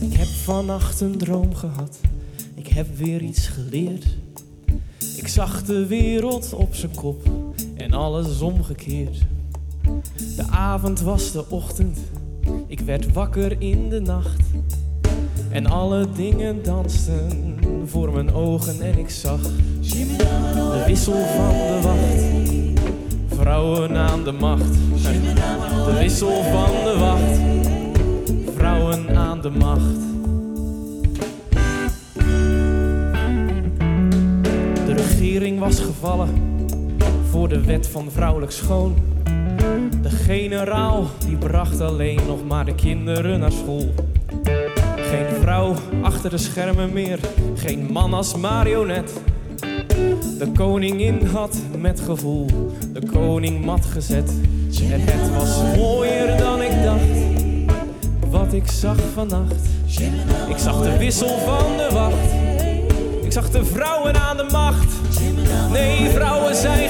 Ik heb vannacht een droom gehad. Ik heb weer iets geleerd. Ik zag de wereld op zijn kop en alles omgekeerd. De avond was de ochtend. Ik werd wakker in de nacht. En alle dingen dansten voor mijn ogen en ik zag de wissel van de wacht. Vrouwen aan de macht. De wissel van de wacht. Vrouwen aan de macht. De regering was gevallen voor de wet van vrouwelijk schoon. De generaal die bracht alleen nog maar de kinderen naar school. Geen vrouw achter de schermen meer, geen man als marionet. De koningin had met gevoel de koning mat gezet. En het was mooier dan ik dacht, wat ik zag vannacht. Ik zag de wissel van de wacht, ik zag de vrouwen aan de macht. Nee, vrouwen zijn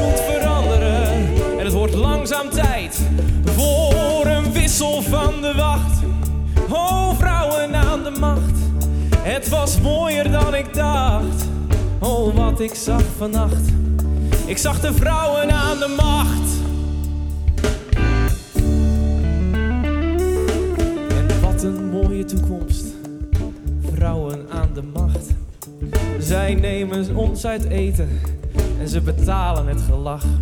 moet veranderen en het wordt langzaam tijd voor een wissel van de wacht. Oh, vrouwen aan de macht, het was mooier dan ik dacht. Oh, wat ik zag vannacht, ik zag de vrouwen aan de macht. En wat een mooie toekomst, vrouwen aan de macht. Zij nemen ons uit eten en ze betalen het gelach.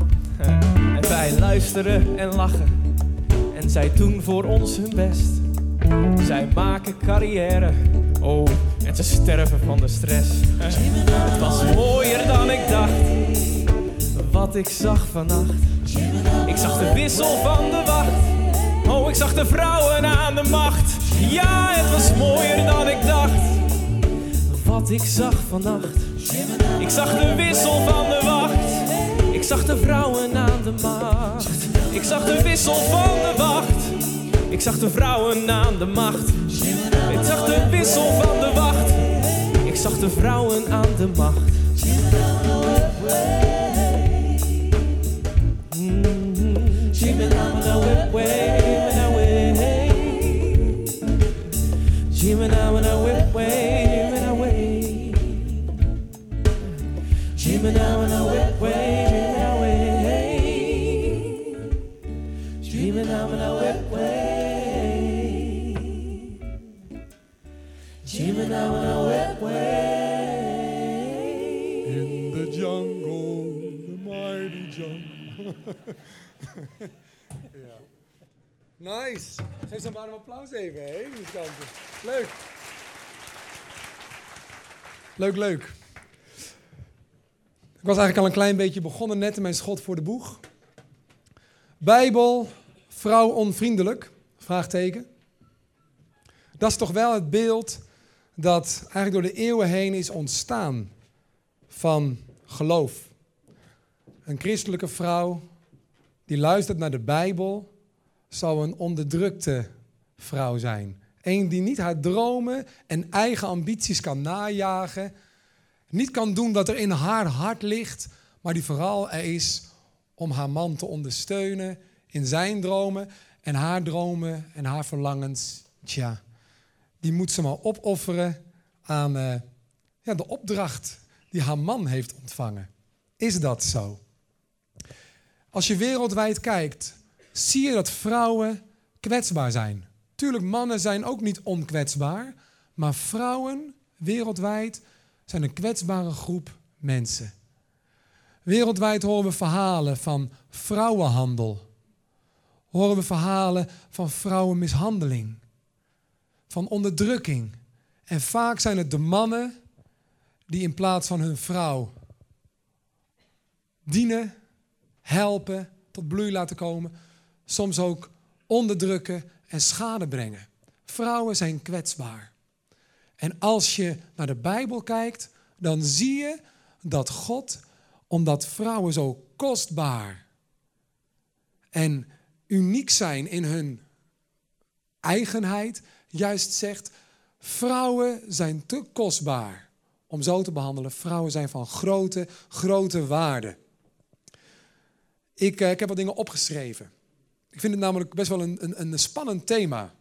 En wij luisteren en lachen en zij doen voor ons hun best. Zij maken carrière, oh, en ze sterven van de stress. Het was mooier dan ik dacht, wat ik zag vannacht. Ik zag de wissel van de wacht, oh, ik zag de vrouwen aan de macht. Ja, het was mooier dan ik dacht, wat ik zag vannacht. Ik zag de wissel van de ik zag de vrouwen aan de macht. Ik zag de wissel van de wacht. Ik zag de vrouwen aan de macht. Ik zag de wissel van de wacht. Ik zag de vrouwen aan de macht. Leuk, leuk. Ik was eigenlijk al een klein beetje begonnen net in mijn schot voor de boeg. Bijbel, vrouw onvriendelijk? Dat is toch wel het beeld dat eigenlijk door de eeuwen heen is ontstaan van geloof. Een christelijke vrouw die luistert naar de Bijbel zou een onderdrukte vrouw zijn. Een die niet haar dromen en eigen ambities kan najagen. Niet kan doen wat er in haar hart ligt, maar die vooral er is om haar man te ondersteunen in zijn dromen en haar dromen en haar verlangens. Tja, die moet ze maar opofferen aan eh, ja, de opdracht die haar man heeft ontvangen. Is dat zo? Als je wereldwijd kijkt, zie je dat vrouwen kwetsbaar zijn. Tuurlijk, mannen zijn ook niet onkwetsbaar, maar vrouwen wereldwijd zijn een kwetsbare groep mensen. Wereldwijd horen we verhalen van vrouwenhandel. Horen we verhalen van vrouwenmishandeling, van onderdrukking. En vaak zijn het de mannen die in plaats van hun vrouw dienen, helpen, tot bloei laten komen, soms ook onderdrukken en schade brengen. Vrouwen zijn kwetsbaar. En als je naar de Bijbel kijkt, dan zie je dat God, omdat vrouwen zo kostbaar en uniek zijn in hun eigenheid, juist zegt: vrouwen zijn te kostbaar om zo te behandelen. Vrouwen zijn van grote, grote waarde. Ik, eh, ik heb wat dingen opgeschreven. Ik vind het namelijk best wel een, een, een spannend thema.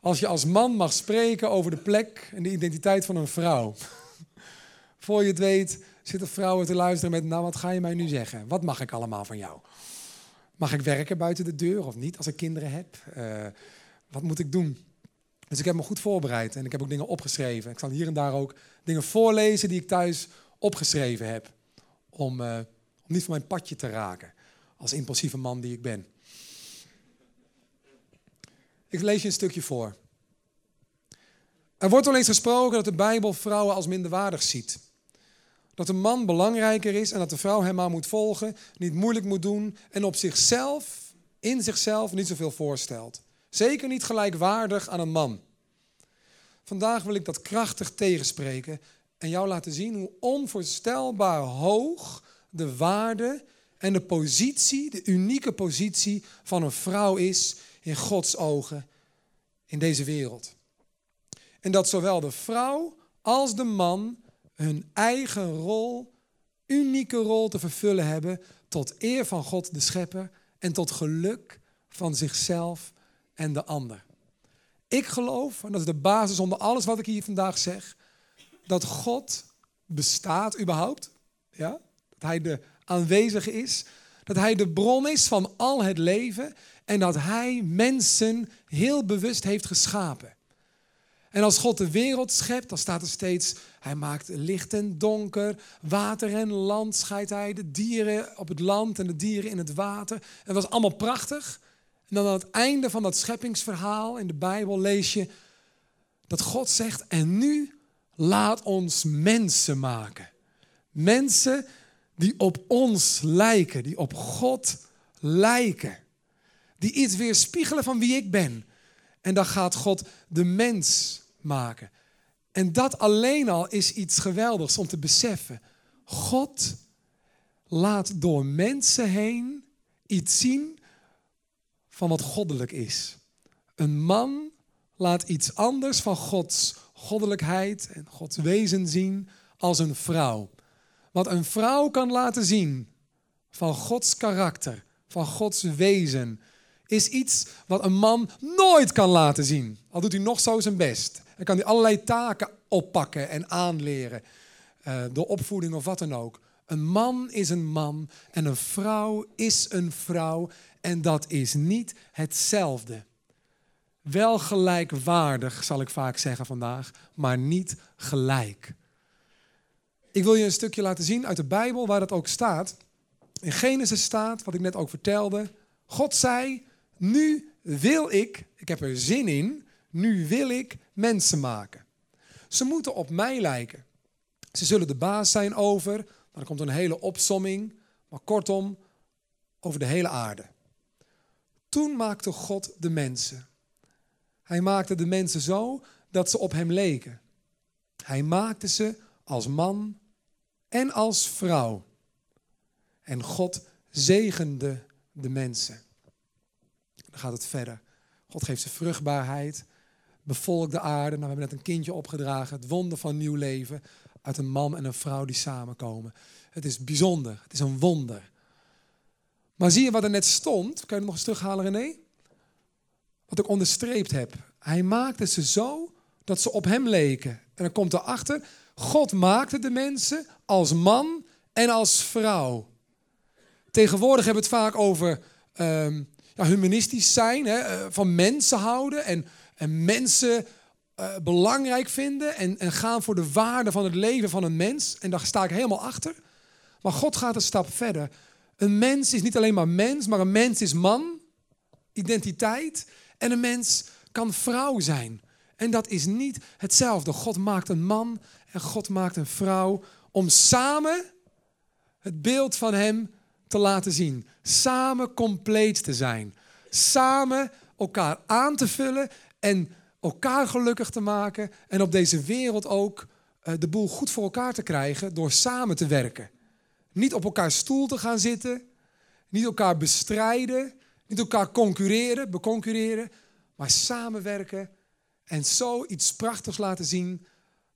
Als je als man mag spreken over de plek en de identiteit van een vrouw. Voor je het weet zitten vrouwen te luisteren met, nou wat ga je mij nu zeggen? Wat mag ik allemaal van jou? Mag ik werken buiten de deur of niet als ik kinderen heb? Uh, wat moet ik doen? Dus ik heb me goed voorbereid en ik heb ook dingen opgeschreven. Ik zal hier en daar ook dingen voorlezen die ik thuis opgeschreven heb. Om, uh, om niet van mijn padje te raken als impulsieve man die ik ben. Ik lees je een stukje voor. Er wordt wel eens gesproken dat de Bijbel vrouwen als minderwaardig ziet. Dat de man belangrijker is en dat de vrouw hem maar moet volgen, niet moeilijk moet doen en op zichzelf, in zichzelf, niet zoveel voorstelt. Zeker niet gelijkwaardig aan een man. Vandaag wil ik dat krachtig tegenspreken en jou laten zien hoe onvoorstelbaar hoog de waarde en de positie, de unieke positie van een vrouw is in Gods ogen in deze wereld. En dat zowel de vrouw als de man hun eigen rol, unieke rol te vervullen hebben tot eer van God de Schepper en tot geluk van zichzelf en de ander. Ik geloof, en dat is de basis onder alles wat ik hier vandaag zeg, dat God bestaat überhaupt. Ja? Dat Hij de aanwezige is. Dat Hij de bron is van al het leven. En dat Hij mensen heel bewust heeft geschapen. En als God de wereld schept, dan staat er steeds, hij maakt licht en donker, water en land scheidt hij, de dieren op het land en de dieren in het water. En dat was allemaal prachtig. En dan aan het einde van dat scheppingsverhaal in de Bijbel lees je dat God zegt, en nu laat ons mensen maken. Mensen die op ons lijken, die op God lijken. Die iets weerspiegelen van wie ik ben. En dan gaat God de mens maken. En dat alleen al is iets geweldigs om te beseffen. God laat door mensen heen iets zien van wat goddelijk is. Een man laat iets anders van Gods goddelijkheid en Gods wezen zien als een vrouw. Wat een vrouw kan laten zien van Gods karakter, van Gods wezen, is iets wat een man nooit kan laten zien. Al doet hij nog zo zijn best. Dan kan hij allerlei taken oppakken en aanleren. Uh, door opvoeding of wat dan ook. Een man is een man en een vrouw is een vrouw. En dat is niet hetzelfde. Wel gelijkwaardig, zal ik vaak zeggen vandaag, maar niet gelijk. Ik wil je een stukje laten zien uit de Bijbel waar dat ook staat. In Genesis staat, wat ik net ook vertelde. God zei, nu wil ik, ik heb er zin in, nu wil ik mensen maken. Ze moeten op mij lijken. Ze zullen de baas zijn over, dan komt een hele opsomming, maar kortom, over de hele aarde. Toen maakte God de mensen. Hij maakte de mensen zo dat ze op hem leken. Hij maakte ze als man en als vrouw. En God zegende de mensen. Gaat het verder. God geeft ze vruchtbaarheid, bevolkt de aarde. Nou, we hebben net een kindje opgedragen, het wonder van nieuw leven uit een man en een vrouw die samenkomen. Het is bijzonder, het is een wonder. Maar zie je wat er net stond? Kan je het nog eens terughalen, René? Wat ik onderstreept heb. Hij maakte ze zo dat ze op hem leken. En dan komt erachter, God maakte de mensen als man en als vrouw. Tegenwoordig hebben we het vaak over ehm, humanistisch zijn, hè, eh, van mensen houden en, en mensen uh, belangrijk vinden en, en gaan voor de waarde van het leven van een mens. En daar sta ik helemaal achter. Maar God gaat een stap verder. Een mens is niet alleen maar mens, maar een mens is man, identiteit. En een mens kan vrouw zijn. En dat is niet hetzelfde. God maakt een man en God maakt een vrouw om samen het beeld van hem te laten zien. Samen compleet te zijn. Samen elkaar aan te vullen en elkaar gelukkig te maken. En op deze wereld ook eh, de boel goed voor elkaar te krijgen door samen te werken. Niet op elkaar stoel te gaan zitten, niet elkaar bestrijden, niet elkaar concurreren, beconcurreren, maar samenwerken en zo iets prachtigs laten zien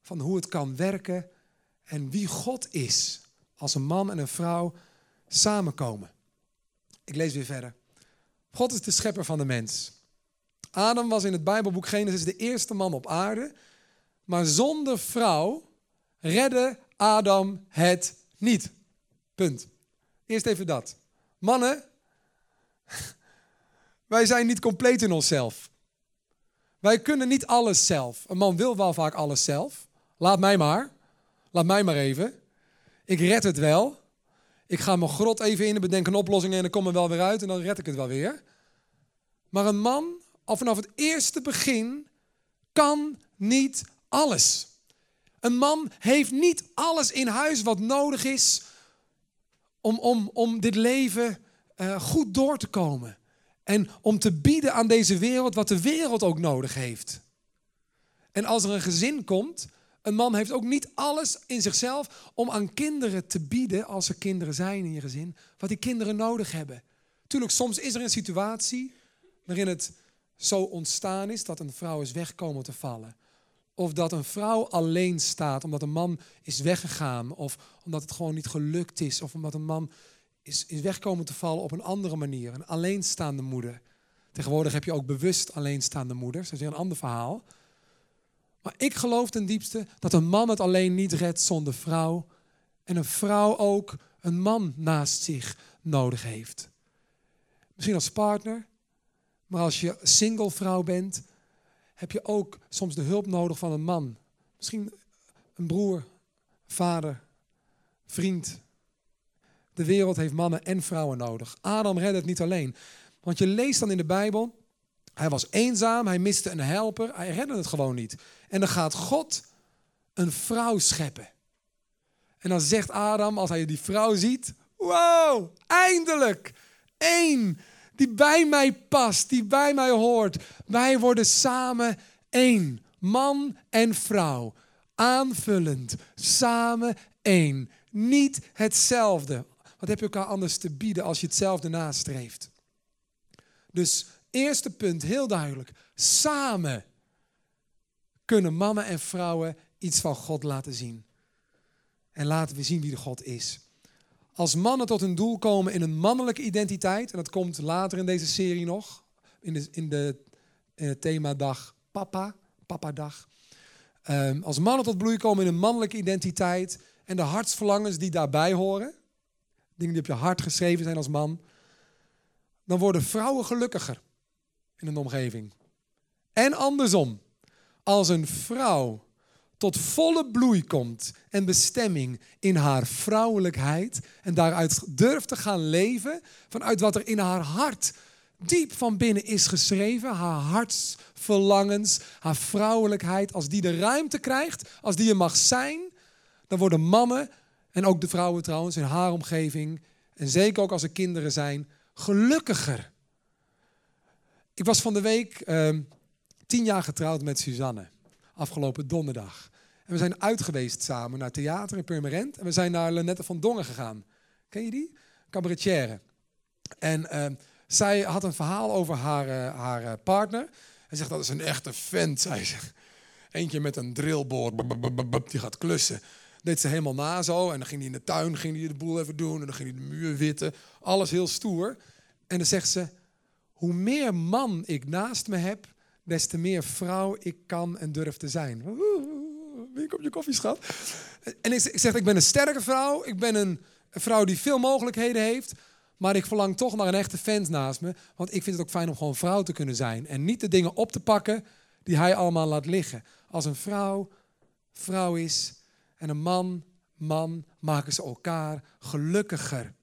van hoe het kan werken en wie God is als een man en een vrouw samenkomen. Ik lees weer verder. God is de schepper van de mens. Adam was in het Bijbelboek Genesis de eerste man op aarde, maar zonder vrouw redde Adam het niet. Punt. Eerst even dat. Mannen, wij zijn niet compleet in onszelf. Wij kunnen niet alles zelf. Een man wil wel vaak alles zelf. Laat mij maar. Laat mij maar even. Ik red het wel. Ik ga mijn grot even in en bedenk een oplossing en dan kom er wel weer uit en dan red ik het wel weer. Maar een man, al vanaf het eerste begin, kan niet alles. Een man heeft niet alles in huis wat nodig is om, om, om dit leven uh, goed door te komen. En om te bieden aan deze wereld wat de wereld ook nodig heeft. En als er een gezin komt, een man heeft ook niet alles in zichzelf om aan kinderen te bieden, als er kinderen zijn in je gezin, wat die kinderen nodig hebben. Tuurlijk, soms is er een situatie waarin het zo ontstaan is dat een vrouw is wegkomen te vallen. Of dat een vrouw alleen staat omdat een man is weggegaan. Of omdat het gewoon niet gelukt is. Of omdat een man is, is wegkomen te vallen op een andere manier. Een alleenstaande moeder. Tegenwoordig heb je ook bewust alleenstaande moeders. Dat is weer een ander verhaal. Maar ik geloof ten diepste dat een man het alleen niet redt zonder vrouw. En een vrouw ook een man naast zich nodig heeft. Misschien als partner. Maar als je single vrouw bent, heb je ook soms de hulp nodig van een man. Misschien een broer, vader, vriend. De wereld heeft mannen en vrouwen nodig. Adam redde het niet alleen. Want je leest dan in de Bijbel, hij was eenzaam, hij miste een helper, hij redde het gewoon niet. En dan gaat God een vrouw scheppen. En dan zegt Adam, als hij die vrouw ziet, wow, eindelijk, één die bij mij past, die bij mij hoort. Wij worden samen één, man en vrouw, aanvullend, samen één. Niet hetzelfde. Wat heb je elkaar anders te bieden als je hetzelfde nastreeft? Dus eerste punt, heel duidelijk. Samen kunnen mannen en vrouwen iets van God laten zien. En laten we zien wie de God is. Als mannen tot hun doel komen in een mannelijke identiteit, en dat komt later in deze serie nog, in de, in de, in het themadag Papa, Papa-dag. Um, als mannen tot bloei komen in een mannelijke identiteit en de hartsverlangens die daarbij horen, dingen die op je hart geschreven zijn als man, dan worden vrouwen gelukkiger in een omgeving. En andersom, als een vrouw tot volle bloei komt en bestemming in haar vrouwelijkheid en daaruit durft te gaan leven vanuit wat er in haar hart diep van binnen is geschreven, haar hartsverlangens, haar vrouwelijkheid, als die de ruimte krijgt, als die er mag zijn, dan worden mannen en ook de vrouwen trouwens in haar omgeving en zeker ook als er kinderen zijn, gelukkiger. Ik was van de week uh, tien jaar getrouwd met Suzanne afgelopen donderdag. En we zijn uit geweest samen naar theater in Purmerend. En we zijn naar Lenette van Dongen gegaan. Ken je die? Cabaretière. En uh, zij had een verhaal over haar, uh, haar uh, partner. En zegt, dat is een echte vent, zei ze. Eentje met een drillboor, die gaat klussen. Deed ze helemaal na zo. En dan ging hij in de tuin ging hij de boel even doen. En dan ging hij de muur witten. Alles heel stoer. En dan zegt ze, hoe meer man ik naast me heb, des te meer vrouw ik kan en durf te zijn. Wie op je koffie, schat? En ik, zeg, ik ben een sterke vrouw. Ik ben een vrouw die veel mogelijkheden heeft. Maar ik verlang toch naar een echte vent naast me. Want ik vind het ook fijn om gewoon vrouw te kunnen zijn. En niet de dingen op te pakken die hij allemaal laat liggen. Als een vrouw vrouw is en een man man, maken ze elkaar gelukkiger.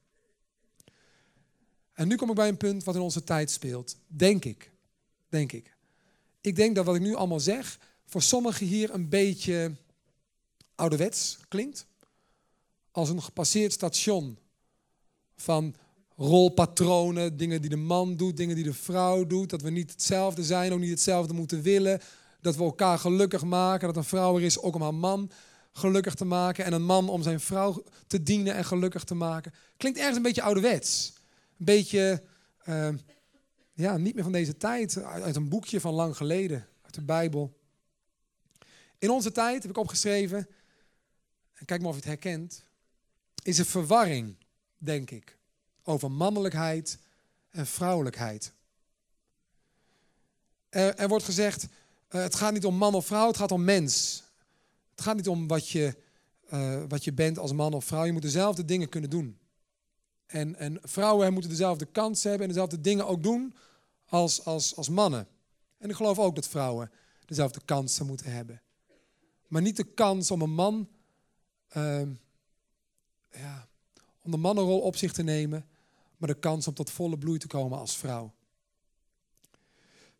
En nu kom ik bij een punt wat in onze tijd speelt. Denk ik. Denk ik. Ik denk dat wat ik nu allemaal zeg, voor sommigen hier een beetje ouderwets klinkt. Als een gepasseerd station van rolpatronen, dingen die de man doet, dingen die de vrouw doet. Dat we niet hetzelfde zijn, ook niet hetzelfde moeten willen. Dat we elkaar gelukkig maken, dat een vrouw er is ook om haar man gelukkig te maken en een man om zijn vrouw te dienen en gelukkig te maken. Klinkt ergens een beetje ouderwets. Een beetje, uh, ja, niet meer van deze tijd, uit een boekje van lang geleden, uit de Bijbel. In onze tijd, heb ik opgeschreven, en kijk maar of je het herkent, is er verwarring, denk ik, over mannelijkheid en vrouwelijkheid. Er, er wordt gezegd, uh, het gaat niet om man of vrouw, het gaat om mens. Het gaat niet om wat je, uh, wat je bent als man of vrouw. Je moet dezelfde dingen kunnen doen. En, en vrouwen moeten dezelfde kansen hebben en dezelfde dingen ook doen als, als, als mannen. En ik geloof ook dat vrouwen dezelfde kansen moeten hebben. Maar niet de kans om een man, uh, ja, om de mannenrol op zich te nemen, maar de kans om tot volle bloei te komen als vrouw.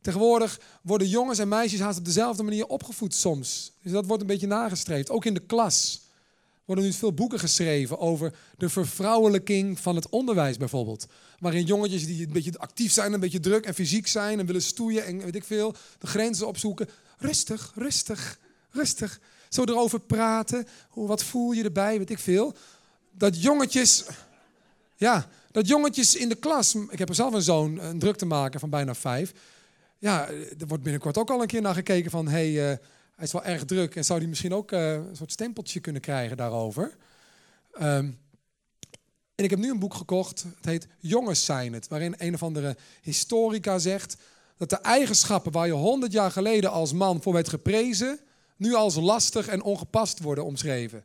Tegenwoordig worden jongens en meisjes haast op dezelfde manier opgevoed soms. Dus dat wordt een beetje nagestreefd. Ook in de klas worden nu veel boeken geschreven over de vervrouwelijking van het onderwijs bijvoorbeeld. Waarin jongetjes die een beetje actief zijn, een beetje druk en fysiek zijn en willen stoeien en weet ik veel, de grenzen opzoeken. Rustig, rustig, rustig. Zo erover praten. Wat voel je erbij, weet ik veel. Dat jongetjes, ja, dat jongetjes in de klas, ik heb er zelf een zoon, een druk te maken van bijna vijf ja, er wordt binnenkort ook al een keer naar gekeken van... hey, uh, hij is wel erg druk en zou hij misschien ook uh, een soort stempeltje kunnen krijgen daarover. Um, en ik heb nu een boek gekocht, het heet Jongens zijn het... waarin een of andere historica zegt... dat de eigenschappen waar je honderd jaar geleden als man voor werd geprezen... nu als lastig en ongepast worden omschreven.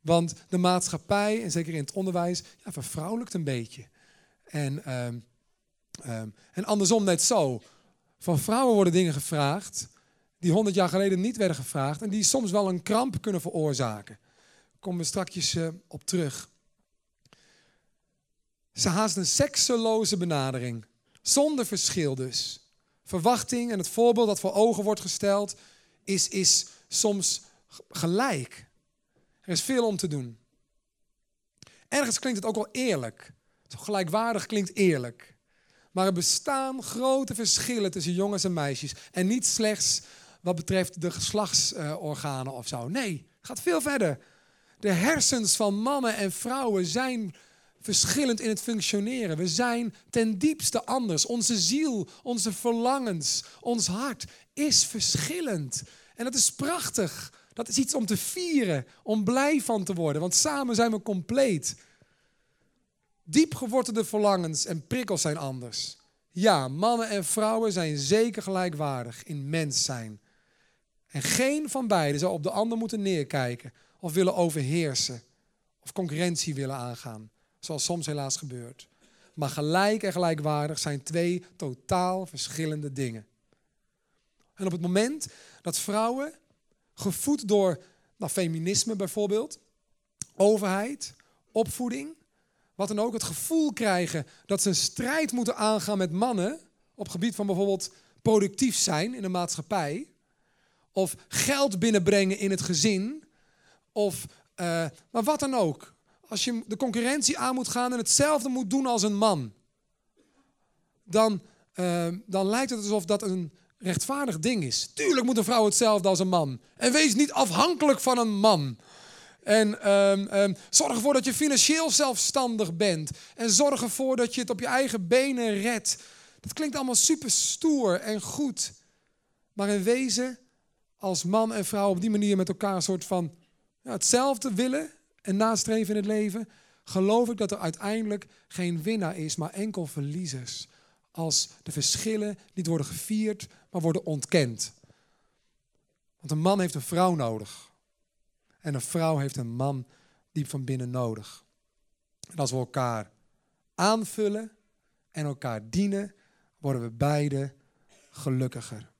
Want de maatschappij, en zeker in het onderwijs, ja, vervrouwelijkt een beetje. En, um, um, en andersom net zo. Van vrouwen worden dingen gevraagd die 100 jaar geleden niet werden gevraagd en die soms wel een kramp kunnen veroorzaken. Daar komen we straks uh, op terug. Ze haast een sekseloze benadering, zonder verschil dus. Verwachting en het voorbeeld dat voor ogen wordt gesteld is, is soms gelijk. Er is veel om te doen. Ergens klinkt het ook wel eerlijk. Gelijkwaardig klinkt eerlijk. Maar er bestaan grote verschillen tussen jongens en meisjes. En niet slechts wat betreft de geslachtsorganen of zo. Nee, het gaat veel verder. De hersens van mannen en vrouwen zijn verschillend in het functioneren. We zijn ten diepste anders. Onze ziel, onze verlangens, ons hart is verschillend. En dat is prachtig. Dat is iets om te vieren, om blij van te worden. Want samen zijn we compleet. Diep gewortelde verlangens en prikkels zijn anders. Ja, mannen en vrouwen zijn zeker gelijkwaardig in mens zijn. En geen van beiden zou op de ander moeten neerkijken of willen overheersen of concurrentie willen aangaan, zoals soms helaas gebeurt. Maar gelijk en gelijkwaardig zijn twee totaal verschillende dingen. En op het moment dat vrouwen, gevoed door nou, feminisme bijvoorbeeld, overheid, opvoeding, wat dan ook, het gevoel krijgen dat ze een strijd moeten aangaan met mannen op gebied van bijvoorbeeld productief zijn in de maatschappij, of geld binnenbrengen in het gezin, of uh, maar wat dan ook. Als je de concurrentie aan moet gaan en hetzelfde moet doen als een man, dan, uh, dan lijkt het alsof dat een rechtvaardig ding is. Tuurlijk moet een vrouw hetzelfde als een man. En wees niet afhankelijk van een man. En um, um, zorg ervoor dat je financieel zelfstandig bent. En zorg ervoor dat je het op je eigen benen redt. Dat klinkt allemaal super stoer en goed. Maar in wezen, als man en vrouw op die manier met elkaar een soort van ja, hetzelfde willen en nastreven in het leven, geloof ik dat er uiteindelijk geen winnaar is, maar enkel verliezers. Als de verschillen niet worden gevierd, maar worden ontkend. Want een man heeft een vrouw nodig. En een vrouw heeft een man diep van binnen nodig. En als we elkaar aanvullen en elkaar dienen, worden we beide gelukkiger.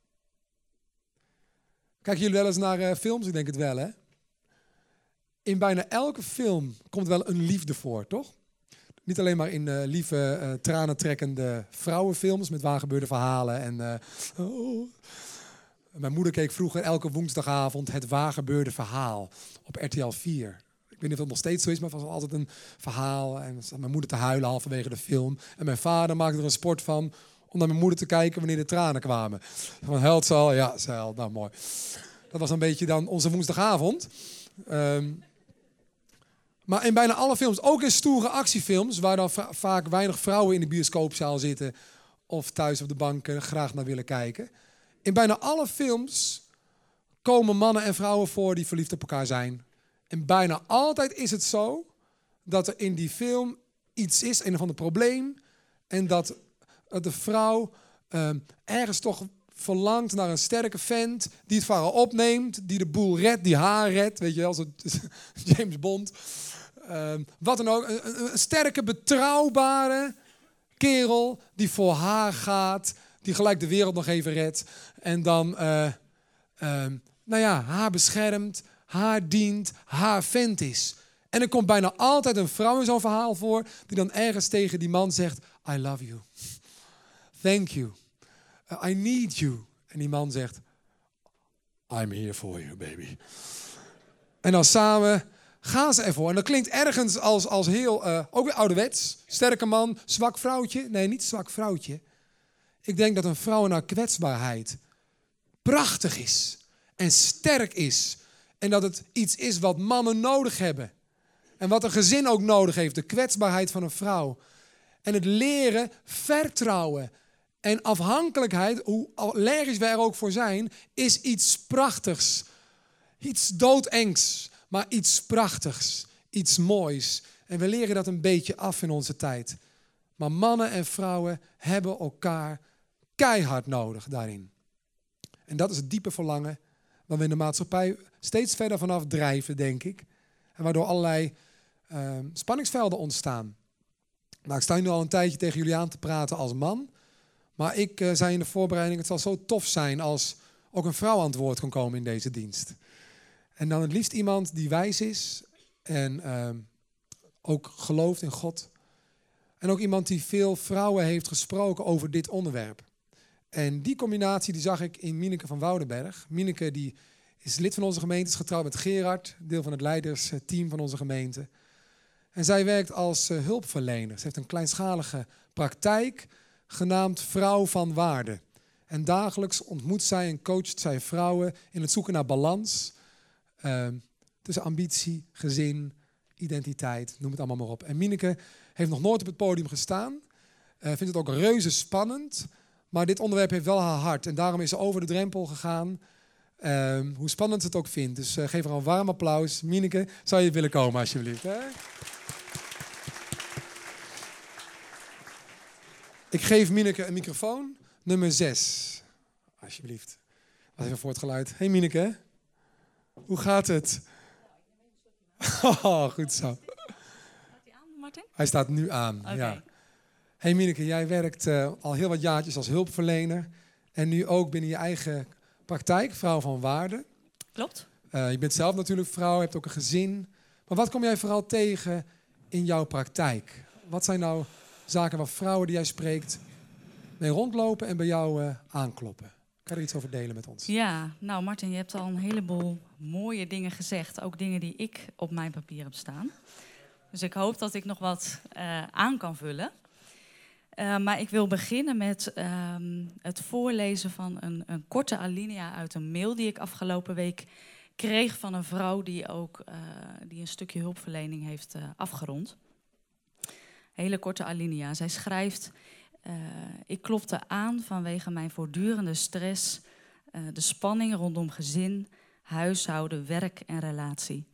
Kijken jullie wel eens naar uh, films? Ik denk het wel, hè? In bijna elke film komt wel een liefde voor, toch? Niet alleen maar in uh, lieve, uh, tranentrekkende vrouwenfilms met waargebeurde verhalen en... Oh, mijn moeder keek vroeger elke woensdagavond het waargebeurde verhaal op RTL 4. Ik weet niet of het nog steeds zo is, maar het was altijd een verhaal. En mijn moeder te huilen halverwege de film. En mijn vader maakte er een sport van om naar mijn moeder te kijken wanneer de tranen kwamen. Van huilt ze al? Ja, ze. Nou, mooi. Dat was een beetje dan onze woensdagavond. Ehm, maar in bijna alle films, ook in stoere actiefilms, waar dan va- vaak weinig vrouwen in de bioscoopzaal zitten of thuis op de bank eh, graag naar willen kijken. In bijna alle films komen mannen en vrouwen voor die verliefd op elkaar zijn. En bijna altijd is het zo dat er in die film iets is, een of ander probleem. En dat de vrouw ehm, ergens toch verlangt naar een sterke vent die het verhaal opneemt, die de boel redt, die haar redt, weet je wel, zo James Bond. Ehm, wat dan ook, een sterke, betrouwbare kerel die voor haar gaat, die gelijk de wereld nog even redt. En dan, eh, ehm, nou ja, haar beschermt, haar dient, haar vent is. En er komt bijna altijd een vrouw in zo'n verhaal voor die dan ergens tegen die man zegt: I love you. Thank you. Uh, I need you. En die man zegt: I'm here for you, baby. En dan samen gaan ze ervoor. En dat klinkt ergens als, als heel, eh, ook weer ouderwets. Sterke man, zwak vrouwtje. Nee, niet zwak vrouwtje. Ik denk dat een vrouw in kwetsbaarheid prachtig is en sterk is. En dat het iets is wat mannen nodig hebben. En wat een gezin ook nodig heeft, de kwetsbaarheid van een vrouw. En het leren vertrouwen en afhankelijkheid, hoe allergisch wij er ook voor zijn, is iets prachtigs. Iets doodengs, maar iets prachtigs, iets moois. En we leren dat een beetje af in onze tijd. Maar mannen en vrouwen hebben elkaar keihard nodig daarin. En dat is het diepe verlangen waar we in de maatschappij steeds verder vanaf drijven, denk ik. En waardoor allerlei eh, spanningsvelden ontstaan. Nou, ik sta nu al een tijdje tegen jullie aan te praten als man. Maar ik eh, zei in de voorbereiding, het zal zo tof zijn als ook een vrouw aan het woord kan komen in deze dienst. En dan het liefst iemand die wijs is en ehm, ook gelooft in God. En ook iemand die veel vrouwen heeft gesproken over dit onderwerp. En die combinatie die zag ik in Mineke van Woudenberg. Mineke die is lid van onze gemeente, is getrouwd met Gerard, deel van het leidersteam van onze gemeente. En zij werkt als eh, hulpverlener. Ze heeft een kleinschalige praktijk genaamd Vrouw van Waarde. En dagelijks ontmoet zij en coacht zij vrouwen in het zoeken naar balans eh, tussen ambitie, gezin, identiteit, noem het allemaal maar op. En Mineke heeft nog nooit op het podium gestaan, eh, vindt het ook reuze spannend, maar dit onderwerp heeft wel haar hart en daarom is ze over de drempel gegaan. eh, hoe spannend ze het ook vindt. Dus eh, geef haar een warm applaus. Mineke, zou je willen komen alsjeblieft? Hè? Ik geef Mineke een microfoon, nummer 6. Alsjeblieft. Wacht even voor het geluid. Hey Mineke, hoe gaat het? Oh, goed zo. Gaat die aan, Martin? Hij staat nu aan. Ja. Hey Mineke, jij werkt eh, al heel wat jaartjes als hulpverlener. En nu ook binnen je eigen praktijk, vrouw van waarde. Klopt. Eh, je bent zelf natuurlijk vrouw, hebt ook een gezin. Maar wat kom jij vooral tegen in jouw praktijk? Wat zijn nou zaken waar vrouwen die jij spreekt mee rondlopen en bij jou eh, aankloppen? Kan er iets over delen met ons? Ja, nou Martin, je hebt al een heleboel mooie dingen gezegd. Ook dingen die ik op mijn papier heb staan. Dus ik hoop dat ik nog wat eh, aan kan vullen. Eh, maar ik wil beginnen met ehm, het voorlezen van een, een korte alinea uit een mail die ik afgelopen week kreeg van een vrouw die ook die een stukje hulpverlening heeft afgerond. Hele korte alinea. Zij schrijft: eh, Ik klopte aan vanwege mijn voortdurende stress, eh, de spanning rondom gezin, huishouden, werk en relatie.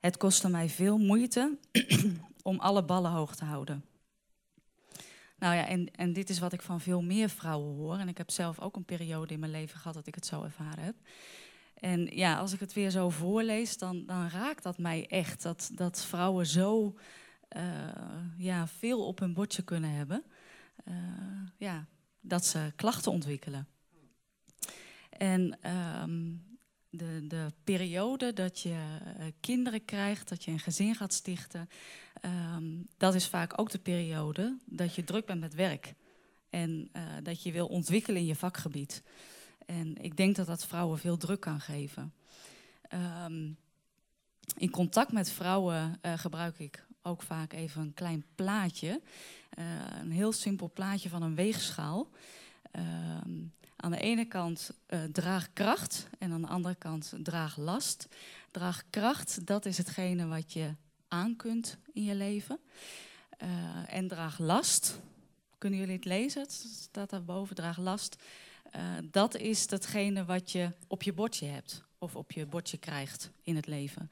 Het kostte mij veel moeite om alle ballen hoog te houden. Nou ja, en, en dit is wat ik van veel meer vrouwen hoor. En ik heb zelf ook een periode in mijn leven gehad dat ik het zo ervaren heb. En ja, als ik het weer zo voorlees, dan, dan raakt dat mij echt. Dat, dat vrouwen zo ja, veel op hun bordje kunnen hebben. Eh, ja, dat ze klachten ontwikkelen. En ehm, de, de periode dat je eh, kinderen krijgt, dat je een gezin gaat stichten, ehm, dat is vaak ook de periode dat je druk bent met werk. En eh, dat je wil ontwikkelen in je vakgebied. En ik denk dat dat vrouwen veel druk kan geven. Ehm, in contact met vrouwen eh, gebruik ik ook vaak even een klein plaatje. Eh, een heel simpel plaatje van een weegschaal. Ehm, Aan de ene kant uh, draag kracht en aan de andere kant draag last. Draag kracht, dat is hetgene wat je aan kunt in je leven. Uh, en draag last, kunnen jullie het lezen? Het staat daarboven, draag last. Dat is datgene wat je op je bordje hebt of op je bordje krijgt in het leven.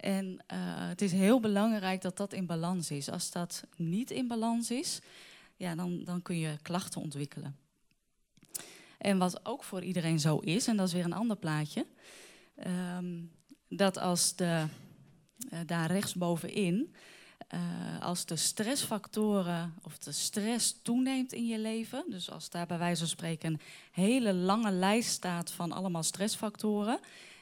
En uh, het is heel belangrijk dat dat in balans is. Als dat niet in balans is, ja, dan, dan kun je klachten ontwikkelen. En wat ook voor iedereen zo is, en dat is weer een ander plaatje, um, dat als de, uh, daar rechtsbovenin, uh, als de stressfactoren of de stress toeneemt in je leven, dus als daar bij wijze van spreken een hele lange lijst staat van allemaal stressfactoren,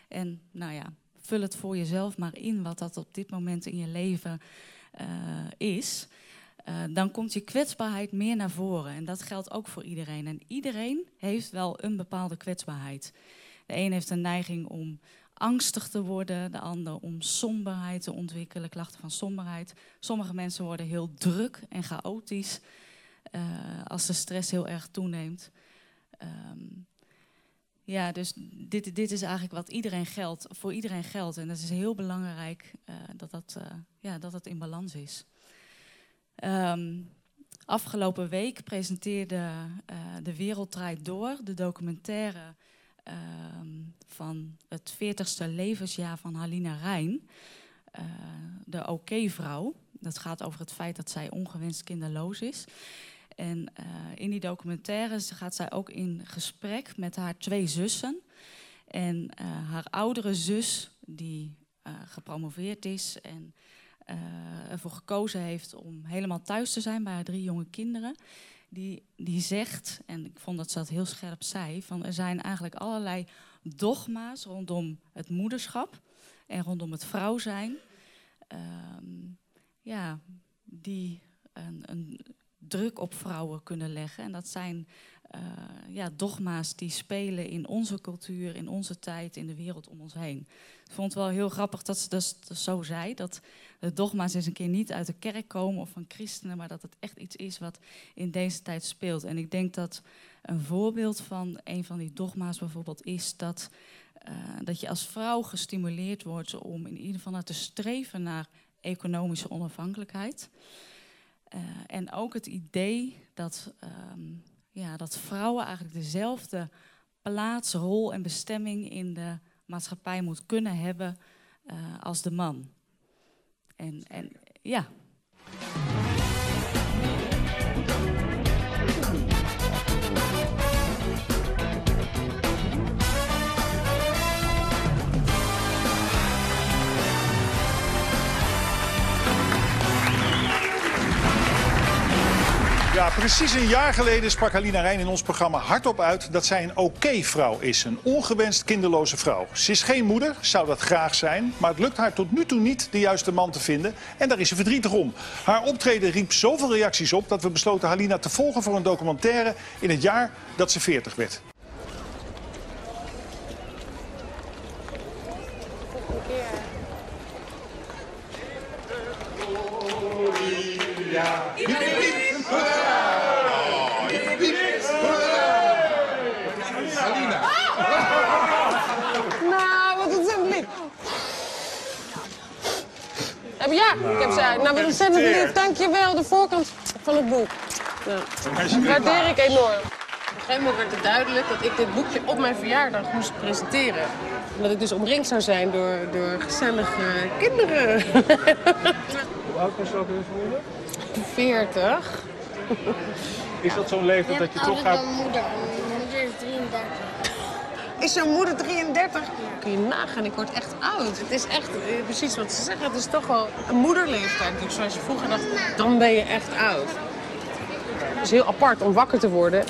en nou ja, vul het voor jezelf maar in wat dat op dit moment in je leven uh, is. Uh, dan komt je kwetsbaarheid meer naar voren. En dat geldt ook voor iedereen. En iedereen heeft wel een bepaalde kwetsbaarheid. De een heeft een neiging om angstig te worden, de ander om somberheid te ontwikkelen, klachten van somberheid. Sommige mensen worden heel druk en chaotisch uh, als de stress heel erg toeneemt. Um, ja, dus dit, dit is eigenlijk wat iedereen geldt, voor iedereen geldt. En het is heel belangrijk uh, dat, dat, uh, ja, dat het in balans is. Um, afgelopen week presenteerde uh, De Wereld Draait Door, de documentaire um, van het 40ste levensjaar van Halina Rijn, de OK-vrouw. Dat gaat over het feit dat zij ongewenst kinderloos is. En uh, in die documentaire gaat zij ook in gesprek met haar twee zussen. En uh, haar oudere zus, die uh, gepromoveerd is en ervoor gekozen heeft om helemaal thuis te zijn bij haar drie jonge kinderen. Die, die zegt, en ik vond dat ze dat heel scherp zei, van er zijn eigenlijk allerlei dogma's rondom het moederschap en rondom het vrouw zijn. Um, ja, die een, een druk op vrouwen kunnen leggen. En dat zijn uh, ja, dogma's die spelen in onze cultuur, in onze tijd, in de wereld om ons heen. Ik vond het wel heel grappig dat ze dat zo zei. Dat de dogma's eens een keer niet uit de kerk komen of van christenen, maar dat het echt iets is wat in deze tijd speelt. En ik denk dat een voorbeeld van een van die dogma's bijvoorbeeld is dat, uh, dat je als vrouw gestimuleerd wordt om in ieder geval naar te streven naar economische onafhankelijkheid. Uh, en ook het idee dat, um, ja, dat vrouwen eigenlijk dezelfde plaats, rol en bestemming in de maatschappij moet kunnen hebben uh, als de man. En, en ja. Ja, precies een jaar geleden sprak Halina Rijn in ons programma hardop uit dat zij een oké-vrouw is. Een ongewenst kinderloze vrouw. Ze is geen moeder, zou dat graag zijn, maar het lukt haar tot nu toe niet de juiste man te vinden. En daar is ze verdrietig om. Haar optreden riep zoveel reacties op dat we besloten Halina te volgen voor een documentaire in het jaar dat ze 40 werd. Ja, ik heb ze uit. Nou, wat ontzettend lief. Dankjewel. De voorkant van het boek. Nou, dat waardeer ik enorm. Op een gegeven moment werd het duidelijk dat ik dit boekje op mijn verjaardag moest presenteren. Dat ik dus omringd zou zijn door, door gezellige kinderen. Hoe oud was je ook weer geworden? 40. Is dat zo'n leeftijd dat je toch gaat... Mijn moeder. Mijn moeder is 33. Is jouw moeder 33? Kun je nagaan, ik word echt oud. Het is echt, eh, precies wat ze zeggen, het is toch wel een moederleeftijd. Dus zoals je vroeger dacht, dan ben je echt oud. Het is heel apart om wakker te worden.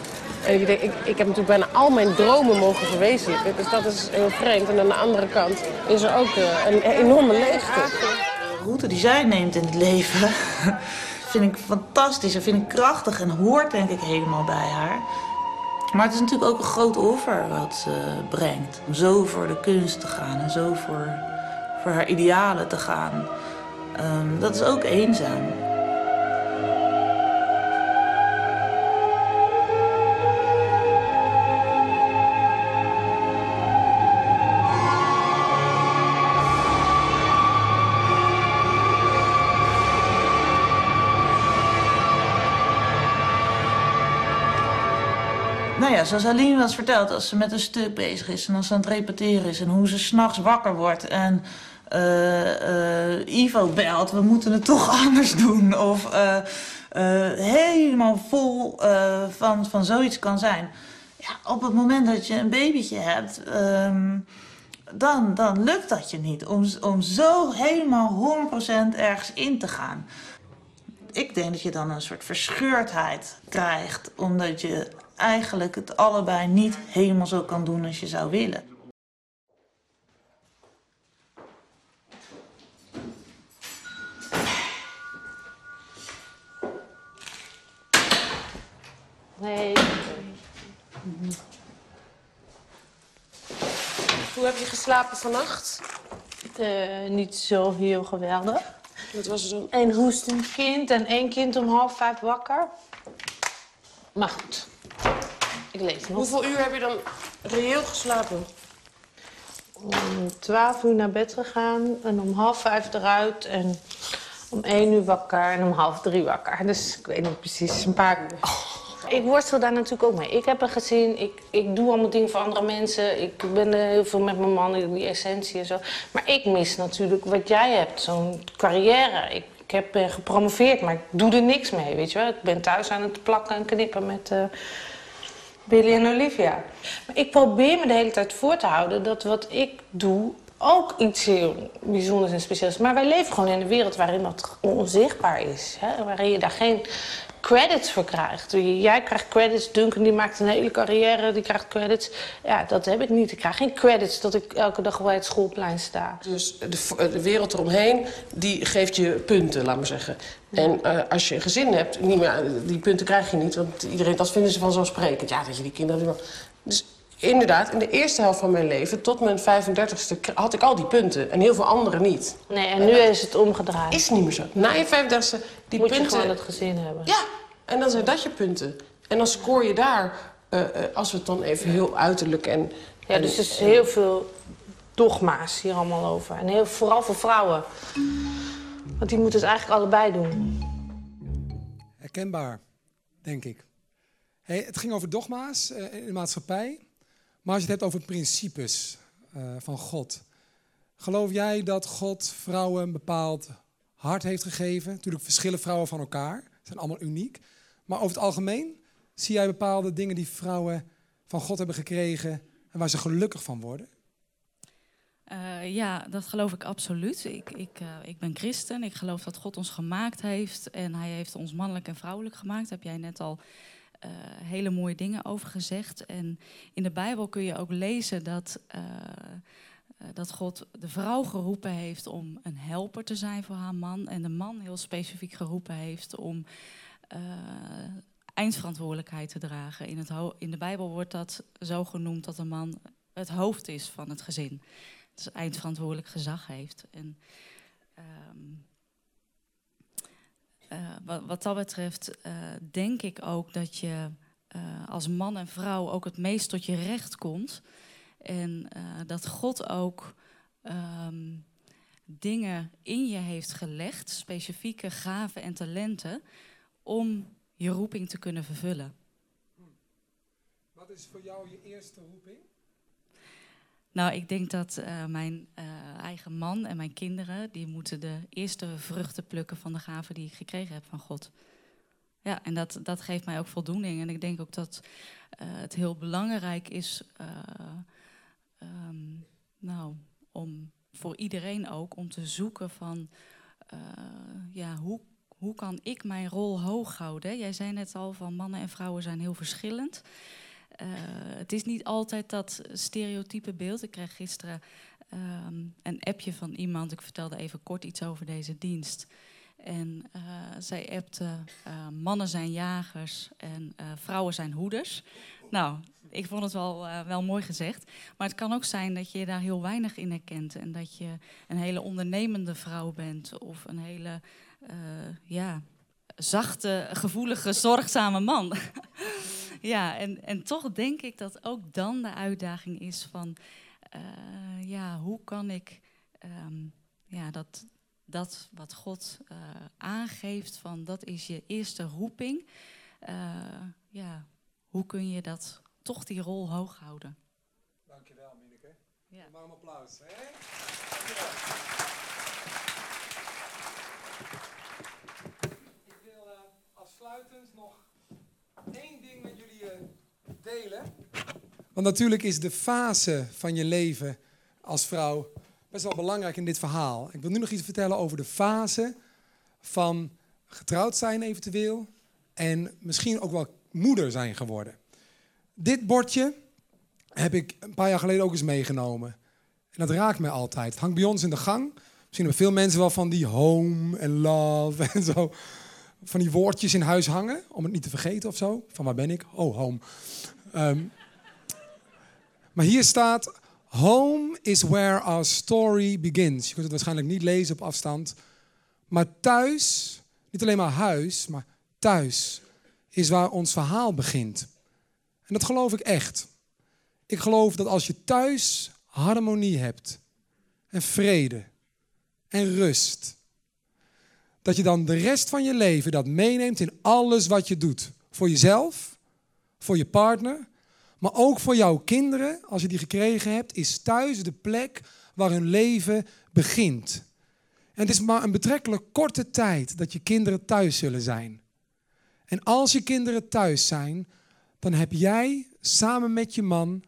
En ik, ik, heb natuurlijk bijna al mijn dromen mogen verwezenlijken. Dus dat is heel vreemd. En aan de andere kant is er ook uh, een enorme leegte. De route die zij neemt in het leven vind ik fantastisch. En vind ik krachtig en hoort denk ik helemaal bij haar. Maar het is natuurlijk ook een groot offer wat ze brengt. Om zo voor de kunst te gaan en zo voor, voor haar idealen te gaan. Um, dat is ook eenzaam. Zoals Aline was verteld, als ze met een stuk bezig is en als ze aan het repeteren is en hoe ze s'nachts wakker wordt en uh, Ivo belt, we moeten het toch anders doen. Of uh, helemaal vol van, van zoiets kan zijn. Ja, op het moment dat je een babytje hebt, um, dan, dan lukt dat je niet. Om, om zo helemaal 100% ergens in te gaan. Ik denk dat je dan een soort verscheurdheid krijgt, omdat je eigenlijk het allebei niet helemaal zo kan doen als je zou willen. Nee. Hoe heb je geslapen vannacht? Uh, niet zo heel geweldig. Wat was er dan? Een hoestend kind en één kind om half vijf wakker. Maar goed, ik leef nog. Hoeveel uur heb je dan reëel geslapen? Om twaalf uur naar bed gegaan en om half vijf eruit en om één uur wakker en om half drie wakker. Dus ik weet niet precies, een paar uur. Ik worstel daar natuurlijk ook mee. Ik heb een gezin, ik, ik doe allemaal dingen voor andere mensen. Ik ben er heel veel met mijn man, die essentie en zo. Maar ik mis natuurlijk wat jij hebt, zo'n carrière. Ik, ik heb ben gepromoveerd, maar ik doe er niks mee, weet je wel. Ik ben thuis aan het plakken en knippen met uh, Billy en Olivia. Maar ik probeer me de hele tijd voor te houden dat wat ik doe ook iets heel bijzonders en speciaals. Maar wij leven gewoon in een wereld waarin dat onzichtbaar is. Hè? Waarin je daar geen credits voor krijgt. Jij krijgt credits, Duncan die maakt een hele carrière, die krijgt credits. Ja, dat heb ik niet. Ik krijg geen credits dat ik elke dag bij het schoolplein sta. Dus de, de wereld eromheen, die geeft je punten, laat maar zeggen. En uh, als je een gezin hebt, niet meer, die punten krijg je niet. Want iedereen, dat vinden ze vanzelfsprekend. Ja, dat je die kinderen... Dus inderdaad, in de eerste helft van mijn leven, tot mijn 35ste, had ik al die punten. En heel veel anderen niet. Nee, en nu is het omgedraaid. Is niet meer zo. Na je 35ste, die Moet punten... je gewoon het gezin hebben. Ja, en dan zijn dat je punten. En dan scoor je daar, uh, uh, als we het dan even heel uiterlijk en... Ja, en, dus er is heel veel dogma's hier allemaal over. En heel, vooral voor vrouwen. Want die moeten het eigenlijk allebei doen. Herkenbaar, denk ik. Hey, het ging over dogma's uh, in de maatschappij. Maar als je het hebt over principes uh, van God. Geloof jij dat God vrouwen een bepaald hart heeft gegeven? Natuurlijk verschillen vrouwen van elkaar. Zijn allemaal uniek. Maar over het algemeen zie jij bepaalde dingen die vrouwen van God hebben gekregen en waar ze gelukkig van worden? Uh, ja, dat geloof ik absoluut. Ik, ik, uh, ik ben christen. Ik geloof dat God ons gemaakt heeft. En hij heeft ons mannelijk en vrouwelijk gemaakt. Heb jij net al uh, hele mooie dingen over gezegd. En in de Bijbel kun je ook lezen dat, dat God de vrouw geroepen heeft om een helper te zijn voor haar man. En de man heel specifiek geroepen heeft om uh, eindverantwoordelijkheid te dragen. In, het in de Bijbel wordt dat zo genoemd dat een man het hoofd is van het gezin. Dus eindverantwoordelijk gezag heeft. En, um, uh, wat, wat, dat betreft uh, denk ik ook dat je als man en vrouw ook het meest tot je recht komt. En dat God ook um, dingen in je heeft gelegd, specifieke gaven en talenten, om je roeping te kunnen vervullen. Wat is voor jou je eerste roeping? Nou, ik denk dat uh, mijn uh, eigen man en mijn kinderen, die moeten de eerste vruchten plukken van de gaven die ik gekregen heb van God. Ja, en dat, dat geeft mij ook voldoening. En ik denk ook dat uh, het heel belangrijk is, um, nou, om voor iedereen ook, om te zoeken van, ja, hoe hoe kan ik mijn rol hoog houden? Jij zei net al van mannen en vrouwen zijn heel verschillend. Uh, het is niet altijd dat stereotype beeld. Ik kreeg gisteren um, een appje van iemand. Ik vertelde even kort iets over deze dienst. En uh, zij appte: uh, mannen zijn jagers en vrouwen zijn hoeders. Nou, ik vond het wel, wel mooi gezegd. Maar het kan ook zijn dat je daar heel weinig in herkent. En dat je een hele ondernemende vrouw bent of een hele ja, zachte, gevoelige, zorgzame man. ja, en, en toch denk ik dat ook dan de uitdaging is van, uh, ja, hoe kan ik um, ja, dat, dat wat God uh, aangeeft, van dat is je eerste roeping, ja, hoe kun je dat toch die rol hoog houden. Dankjewel, Mineke. Ja. Maar een applaus. Hè wil uh, nog één ding met jullie uh, delen. Want natuurlijk is de fase van je leven als vrouw best wel belangrijk in dit verhaal. Ik wil nu nog iets vertellen over de fase van getrouwd zijn eventueel. En misschien ook wel moeder zijn geworden. Dit bordje heb ik een paar jaar geleden ook eens meegenomen. En dat raakt mij altijd. Het hangt bij ons in de gang. Misschien hebben veel mensen wel van die home en love en zo. Van die woordjes in huis hangen, om het niet te vergeten of zo. Van waar ben ik? Oh, home. Um, maar hier staat: Home is where our story begins. Je kunt het waarschijnlijk niet lezen op afstand. Maar thuis, niet alleen maar huis, maar thuis is waar ons verhaal begint. En dat geloof ik echt. Ik geloof dat als je thuis harmonie hebt en vrede en rust, dat je dan de rest van je leven dat meeneemt in alles wat je doet. Voor jezelf, voor je partner, maar ook voor jouw kinderen, als je die gekregen hebt, is thuis de plek waar hun leven begint. En het is maar een betrekkelijk korte tijd dat je kinderen thuis zullen zijn. En als je kinderen thuis zijn, dan heb jij samen met je man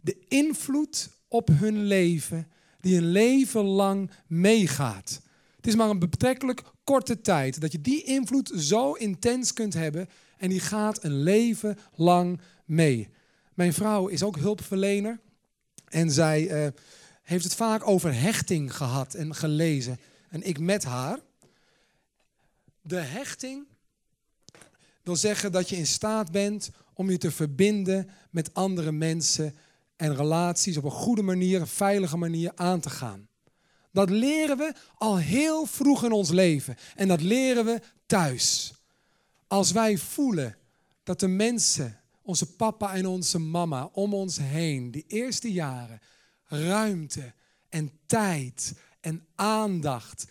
de invloed op hun leven die een leven lang meegaat. Het is maar een betrekkelijk korte tijd dat je die invloed zo intens kunt hebben en die gaat een leven lang mee. Mijn vrouw is ook hulpverlener en zij uh, heeft het vaak over hechting gehad en gelezen. En ik met haar. De hechting wil zeggen dat je in staat bent om je te verbinden met andere mensen en relaties op een goede manier, een veilige manier aan te gaan. Dat leren we al heel vroeg in ons leven en dat leren we thuis. Als wij voelen dat de mensen, onze papa en onze mama om ons heen, die eerste jaren, ruimte en tijd en aandacht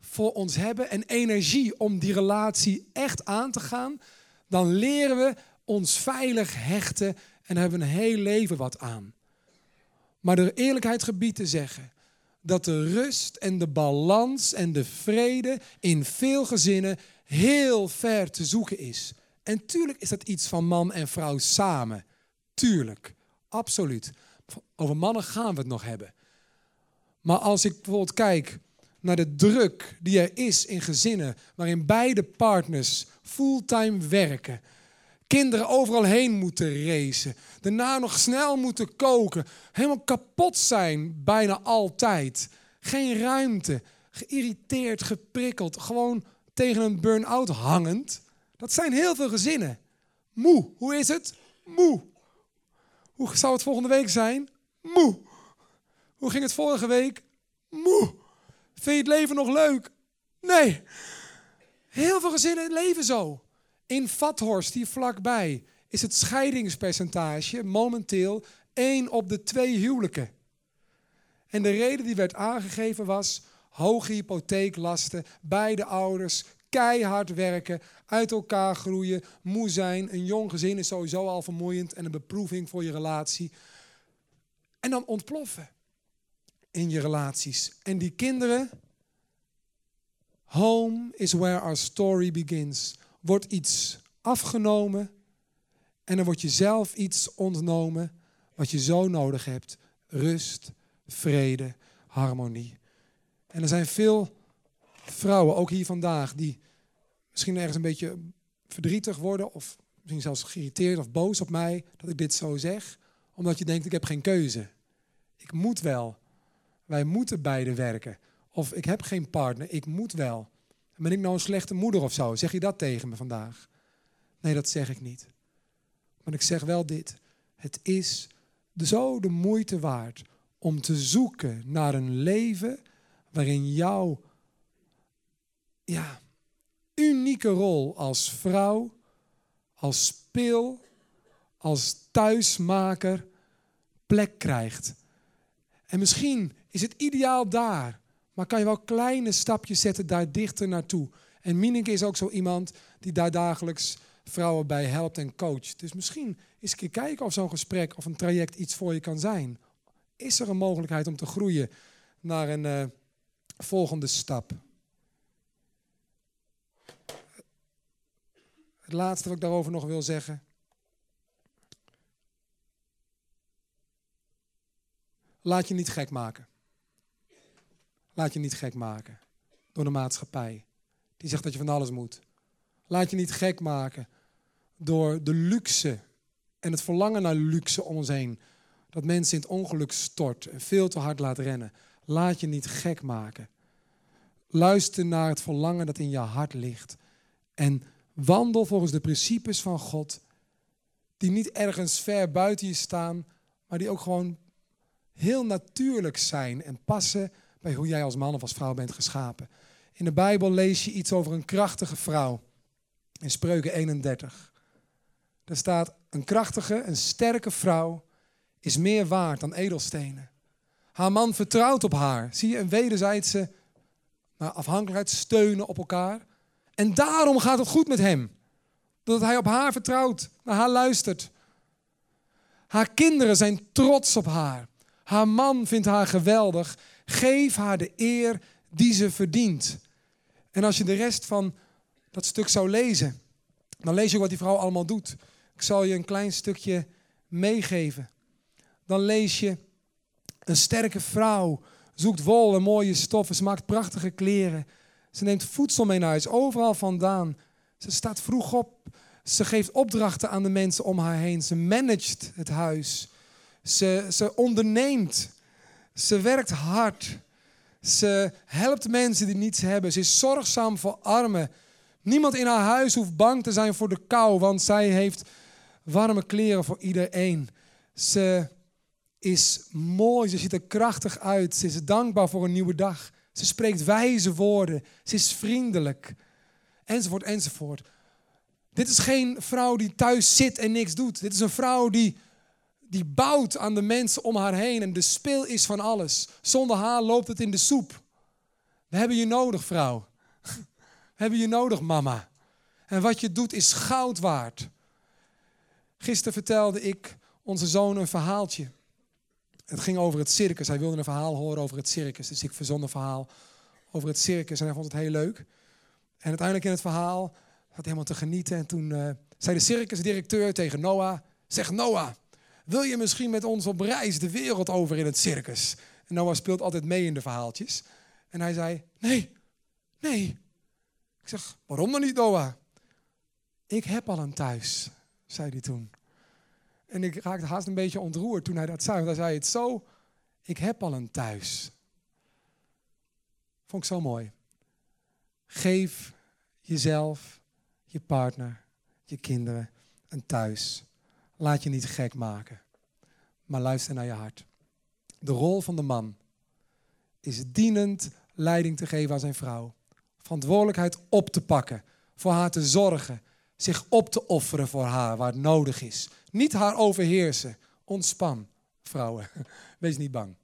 voor ons hebben en energie om die relatie echt aan te gaan, dan leren we ons veilig hechten en hebben een heel leven wat aan. Maar de eerlijkheid gebied te zeggen dat de rust en de balans en de vrede in veel gezinnen heel ver te zoeken is. En tuurlijk is dat iets van man en vrouw samen. Tuurlijk, absoluut. Over mannen gaan we het nog hebben. Maar als ik bijvoorbeeld kijk naar de druk die er is in gezinnen waarin beide partners fulltime werken, kinderen overal heen moeten racen, daarna nog snel moeten koken, helemaal kapot zijn bijna altijd, geen ruimte, geïrriteerd, geprikkeld, gewoon tegen een burn-out hangend. Dat zijn heel veel gezinnen. Moe, hoe is het? Moe. Hoe zou het volgende week zijn? Moe. Hoe ging het vorige week? Moe. Vind je het leven nog leuk? Nee. Heel veel gezinnen leven zo. In Vathorst, hier vlakbij, is het scheidingspercentage momenteel 1 op de twee huwelijken. En de reden die werd aangegeven was hoge hypotheeklasten, beide ouders, keihard werken, uit elkaar groeien, moe zijn. Een jong gezin is sowieso al vermoeiend en een beproeving voor je relatie. En dan ontploffen in je relaties. En die kinderen, home is where our story begins. Wordt iets afgenomen en dan wordt je zelf iets ontnomen wat je zo nodig hebt. Rust, vrede, harmonie. En er zijn veel vrouwen, ook hier vandaag, die misschien ergens een beetje verdrietig worden of misschien zelfs geïrriteerd of boos op mij dat ik dit zo zeg, omdat je denkt ik heb geen keuze. Ik moet wel. Wij moeten beide werken. Of ik heb geen partner, ik moet wel. Ben ik nou een slechte moeder of zo? Zeg je dat tegen me vandaag? Nee, dat zeg ik niet. Maar ik zeg wel dit. Het is zo de moeite waard om te zoeken naar een leven waarin jouw ja, unieke rol als vrouw, als speel, als thuismaker plek krijgt. En misschien is het ideaal daar, maar kan je wel kleine stapjes zetten daar dichter naartoe. En Mineke is ook zo iemand die daar dagelijks vrouwen bij helpt en coacht. Dus misschien eens een keer kijken of zo'n gesprek of een traject iets voor je kan zijn. Is er een mogelijkheid om te groeien naar een uh, volgende stap? Het laatste wat ik daarover nog wil zeggen. Laat je niet gek maken. Laat je niet gek maken door de maatschappij. Die zegt dat je van alles moet. Laat je niet gek maken door de luxe en het verlangen naar luxe om ons heen. Dat mensen in het ongeluk stort en veel te hard laat rennen. Laat je niet gek maken. Luister naar het verlangen dat in je hart ligt. En wandel volgens de principes van God. Die niet ergens ver buiten je staan, maar die ook gewoon heel natuurlijk zijn en passen bij hoe jij als man of als vrouw bent geschapen. In de Bijbel lees je iets over een krachtige vrouw. In Spreuken 31. Daar staat: Een krachtige, een sterke vrouw is meer waard dan edelstenen. Haar man vertrouwt op haar. Zie je, een wederzijdse afhankelijkheid, steunen op elkaar. En daarom gaat het goed met hem. Doordat hij op haar vertrouwt, naar haar luistert. Haar kinderen zijn trots op haar. Haar man vindt haar geweldig. Geef haar de eer die ze verdient. En als je de rest van dat stuk zou lezen, dan lees je wat die vrouw allemaal doet. Ik zal je een klein stukje meegeven. Dan lees je een sterke vrouw zoekt wol en mooie stoffen. Ze maakt prachtige kleren. Ze neemt voedsel mee naar huis, overal vandaan. Ze staat vroeg op. Ze geeft opdrachten aan de mensen om haar heen. Ze managt het huis. Ze, ze onderneemt. Ze werkt hard. Ze helpt mensen die niets hebben. Ze is zorgzaam voor armen. Niemand in haar huis hoeft bang te zijn voor de kou, want zij heeft warme kleren voor iedereen. Ze is mooi, ze ziet er krachtig uit. Ze is dankbaar voor een nieuwe dag. Ze spreekt wijze woorden. Ze is vriendelijk. Enzovoort, enzovoort. Dit is geen vrouw die thuis zit en niks doet. Dit is een vrouw die die bouwt aan de mensen om haar heen en de speel is van alles. Zonder haar loopt het in de soep. We hebben je nodig, vrouw. We hebben je nodig, mama. En wat je doet is goud waard. Gisteren vertelde ik onze zoon een verhaaltje. Het ging over het circus. Hij wilde een verhaal horen over het circus. Dus ik verzon een verhaal over het circus en hij vond het heel leuk. En uiteindelijk in het verhaal had hij helemaal te genieten. En toen uh, zei de circusdirecteur tegen Noah: Zeg Noah, wil je misschien met ons op reis de wereld over in het circus? En Noah speelt altijd mee in de verhaaltjes. En hij zei, nee, nee. Ik zeg, waarom dan niet Noah? Ik heb al een thuis, zei hij toen. En ik raakte haast een beetje ontroerd toen hij dat zei. Want hij zei het zo, ik heb al een thuis. Vond ik zo mooi. Geef jezelf, je partner, je kinderen een thuis. Laat je niet gek maken, maar luister naar je hart. De rol van de man is dienend leiding te geven aan zijn vrouw. Verantwoordelijkheid op te pakken, voor haar te zorgen, zich op te offeren voor haar waar het nodig is. Niet haar overheersen. Ontspan, vrouwen. Wees niet bang.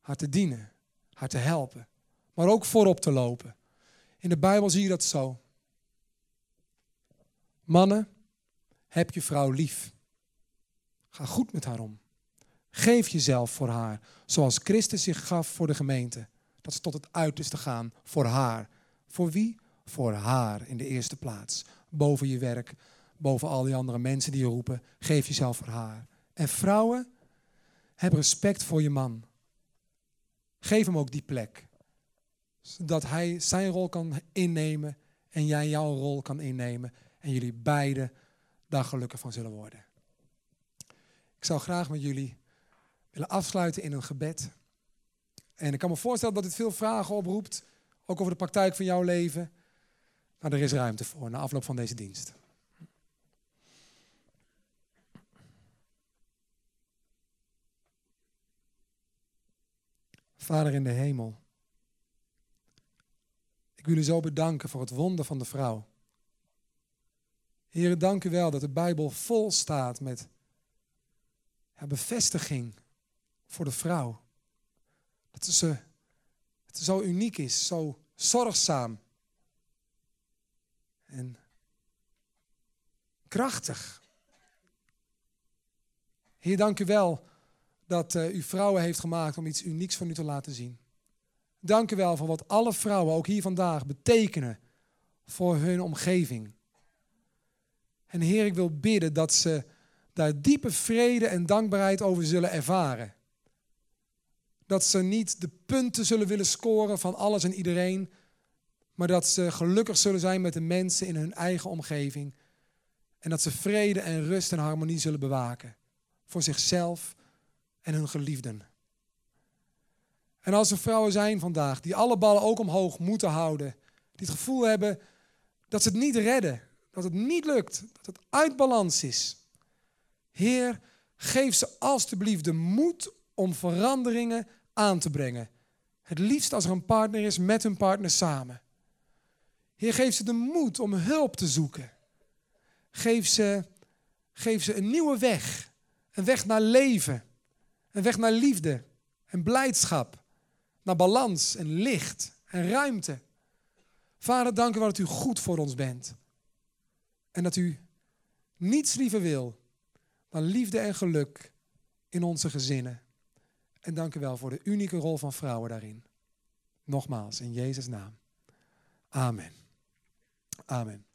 Haar te dienen, haar te helpen, maar ook voorop te lopen. In de Bijbel zie je dat zo. Mannen, heb je vrouw lief. Ga goed met haar om. Geef jezelf voor haar, zoals Christus zich gaf voor de gemeente. Dat is tot het uiterste gaan voor haar. Voor wie? Voor haar in de eerste plaats. Boven je werk, boven al die andere mensen die je roepen. Geef jezelf voor haar. En vrouwen, heb respect voor je man. Geef hem ook die plek. Zodat hij zijn rol kan innemen en jij jouw rol kan innemen. En jullie beiden daar gelukkig van zullen worden. Ik zou graag met jullie willen afsluiten in een gebed. En ik kan me voorstellen dat dit veel vragen oproept, ook over de praktijk van jouw leven. Maar er is ruimte voor na afloop van deze dienst. Vader in de hemel, ik wil u zo bedanken voor het wonder van de vrouw. Heer, dank u wel dat de Bijbel vol staat met ja, bevestiging voor de vrouw. Dat ze zo uniek is, zo zorgzaam. En krachtig. Heer, dank u wel dat uh, u vrouwen heeft gemaakt om iets unieks van u te laten zien. Dank u wel voor wat alle vrouwen, ook hier vandaag, betekenen voor hun omgeving. En Heer, ik wil bidden dat ze daar diepe vrede en dankbaarheid over zullen ervaren. Dat ze niet de punten zullen willen scoren van alles en iedereen, maar dat ze gelukkig zullen zijn met de mensen in hun eigen omgeving. En dat ze vrede en rust en harmonie zullen bewaken voor zichzelf en hun geliefden. En als er vrouwen zijn vandaag die alle ballen ook omhoog moeten houden, die het gevoel hebben dat ze het niet redden, dat het niet lukt, dat het uit balans is. Heer, geef ze alstublieft de moed om veranderingen aan te brengen. Het liefst als er een partner is met hun partner samen. Heer, geef ze de moed om hulp te zoeken. Geef ze, geef ze een nieuwe weg. Een weg naar leven. Een weg naar liefde en blijdschap. Naar balans en licht en ruimte. Vader, dank u wel dat u goed voor ons bent. En dat u niets liever wil dan liefde en geluk in onze gezinnen. En dank u wel voor de unieke rol van vrouwen daarin. Nogmaals, in Jezus' naam. Amen. Amen.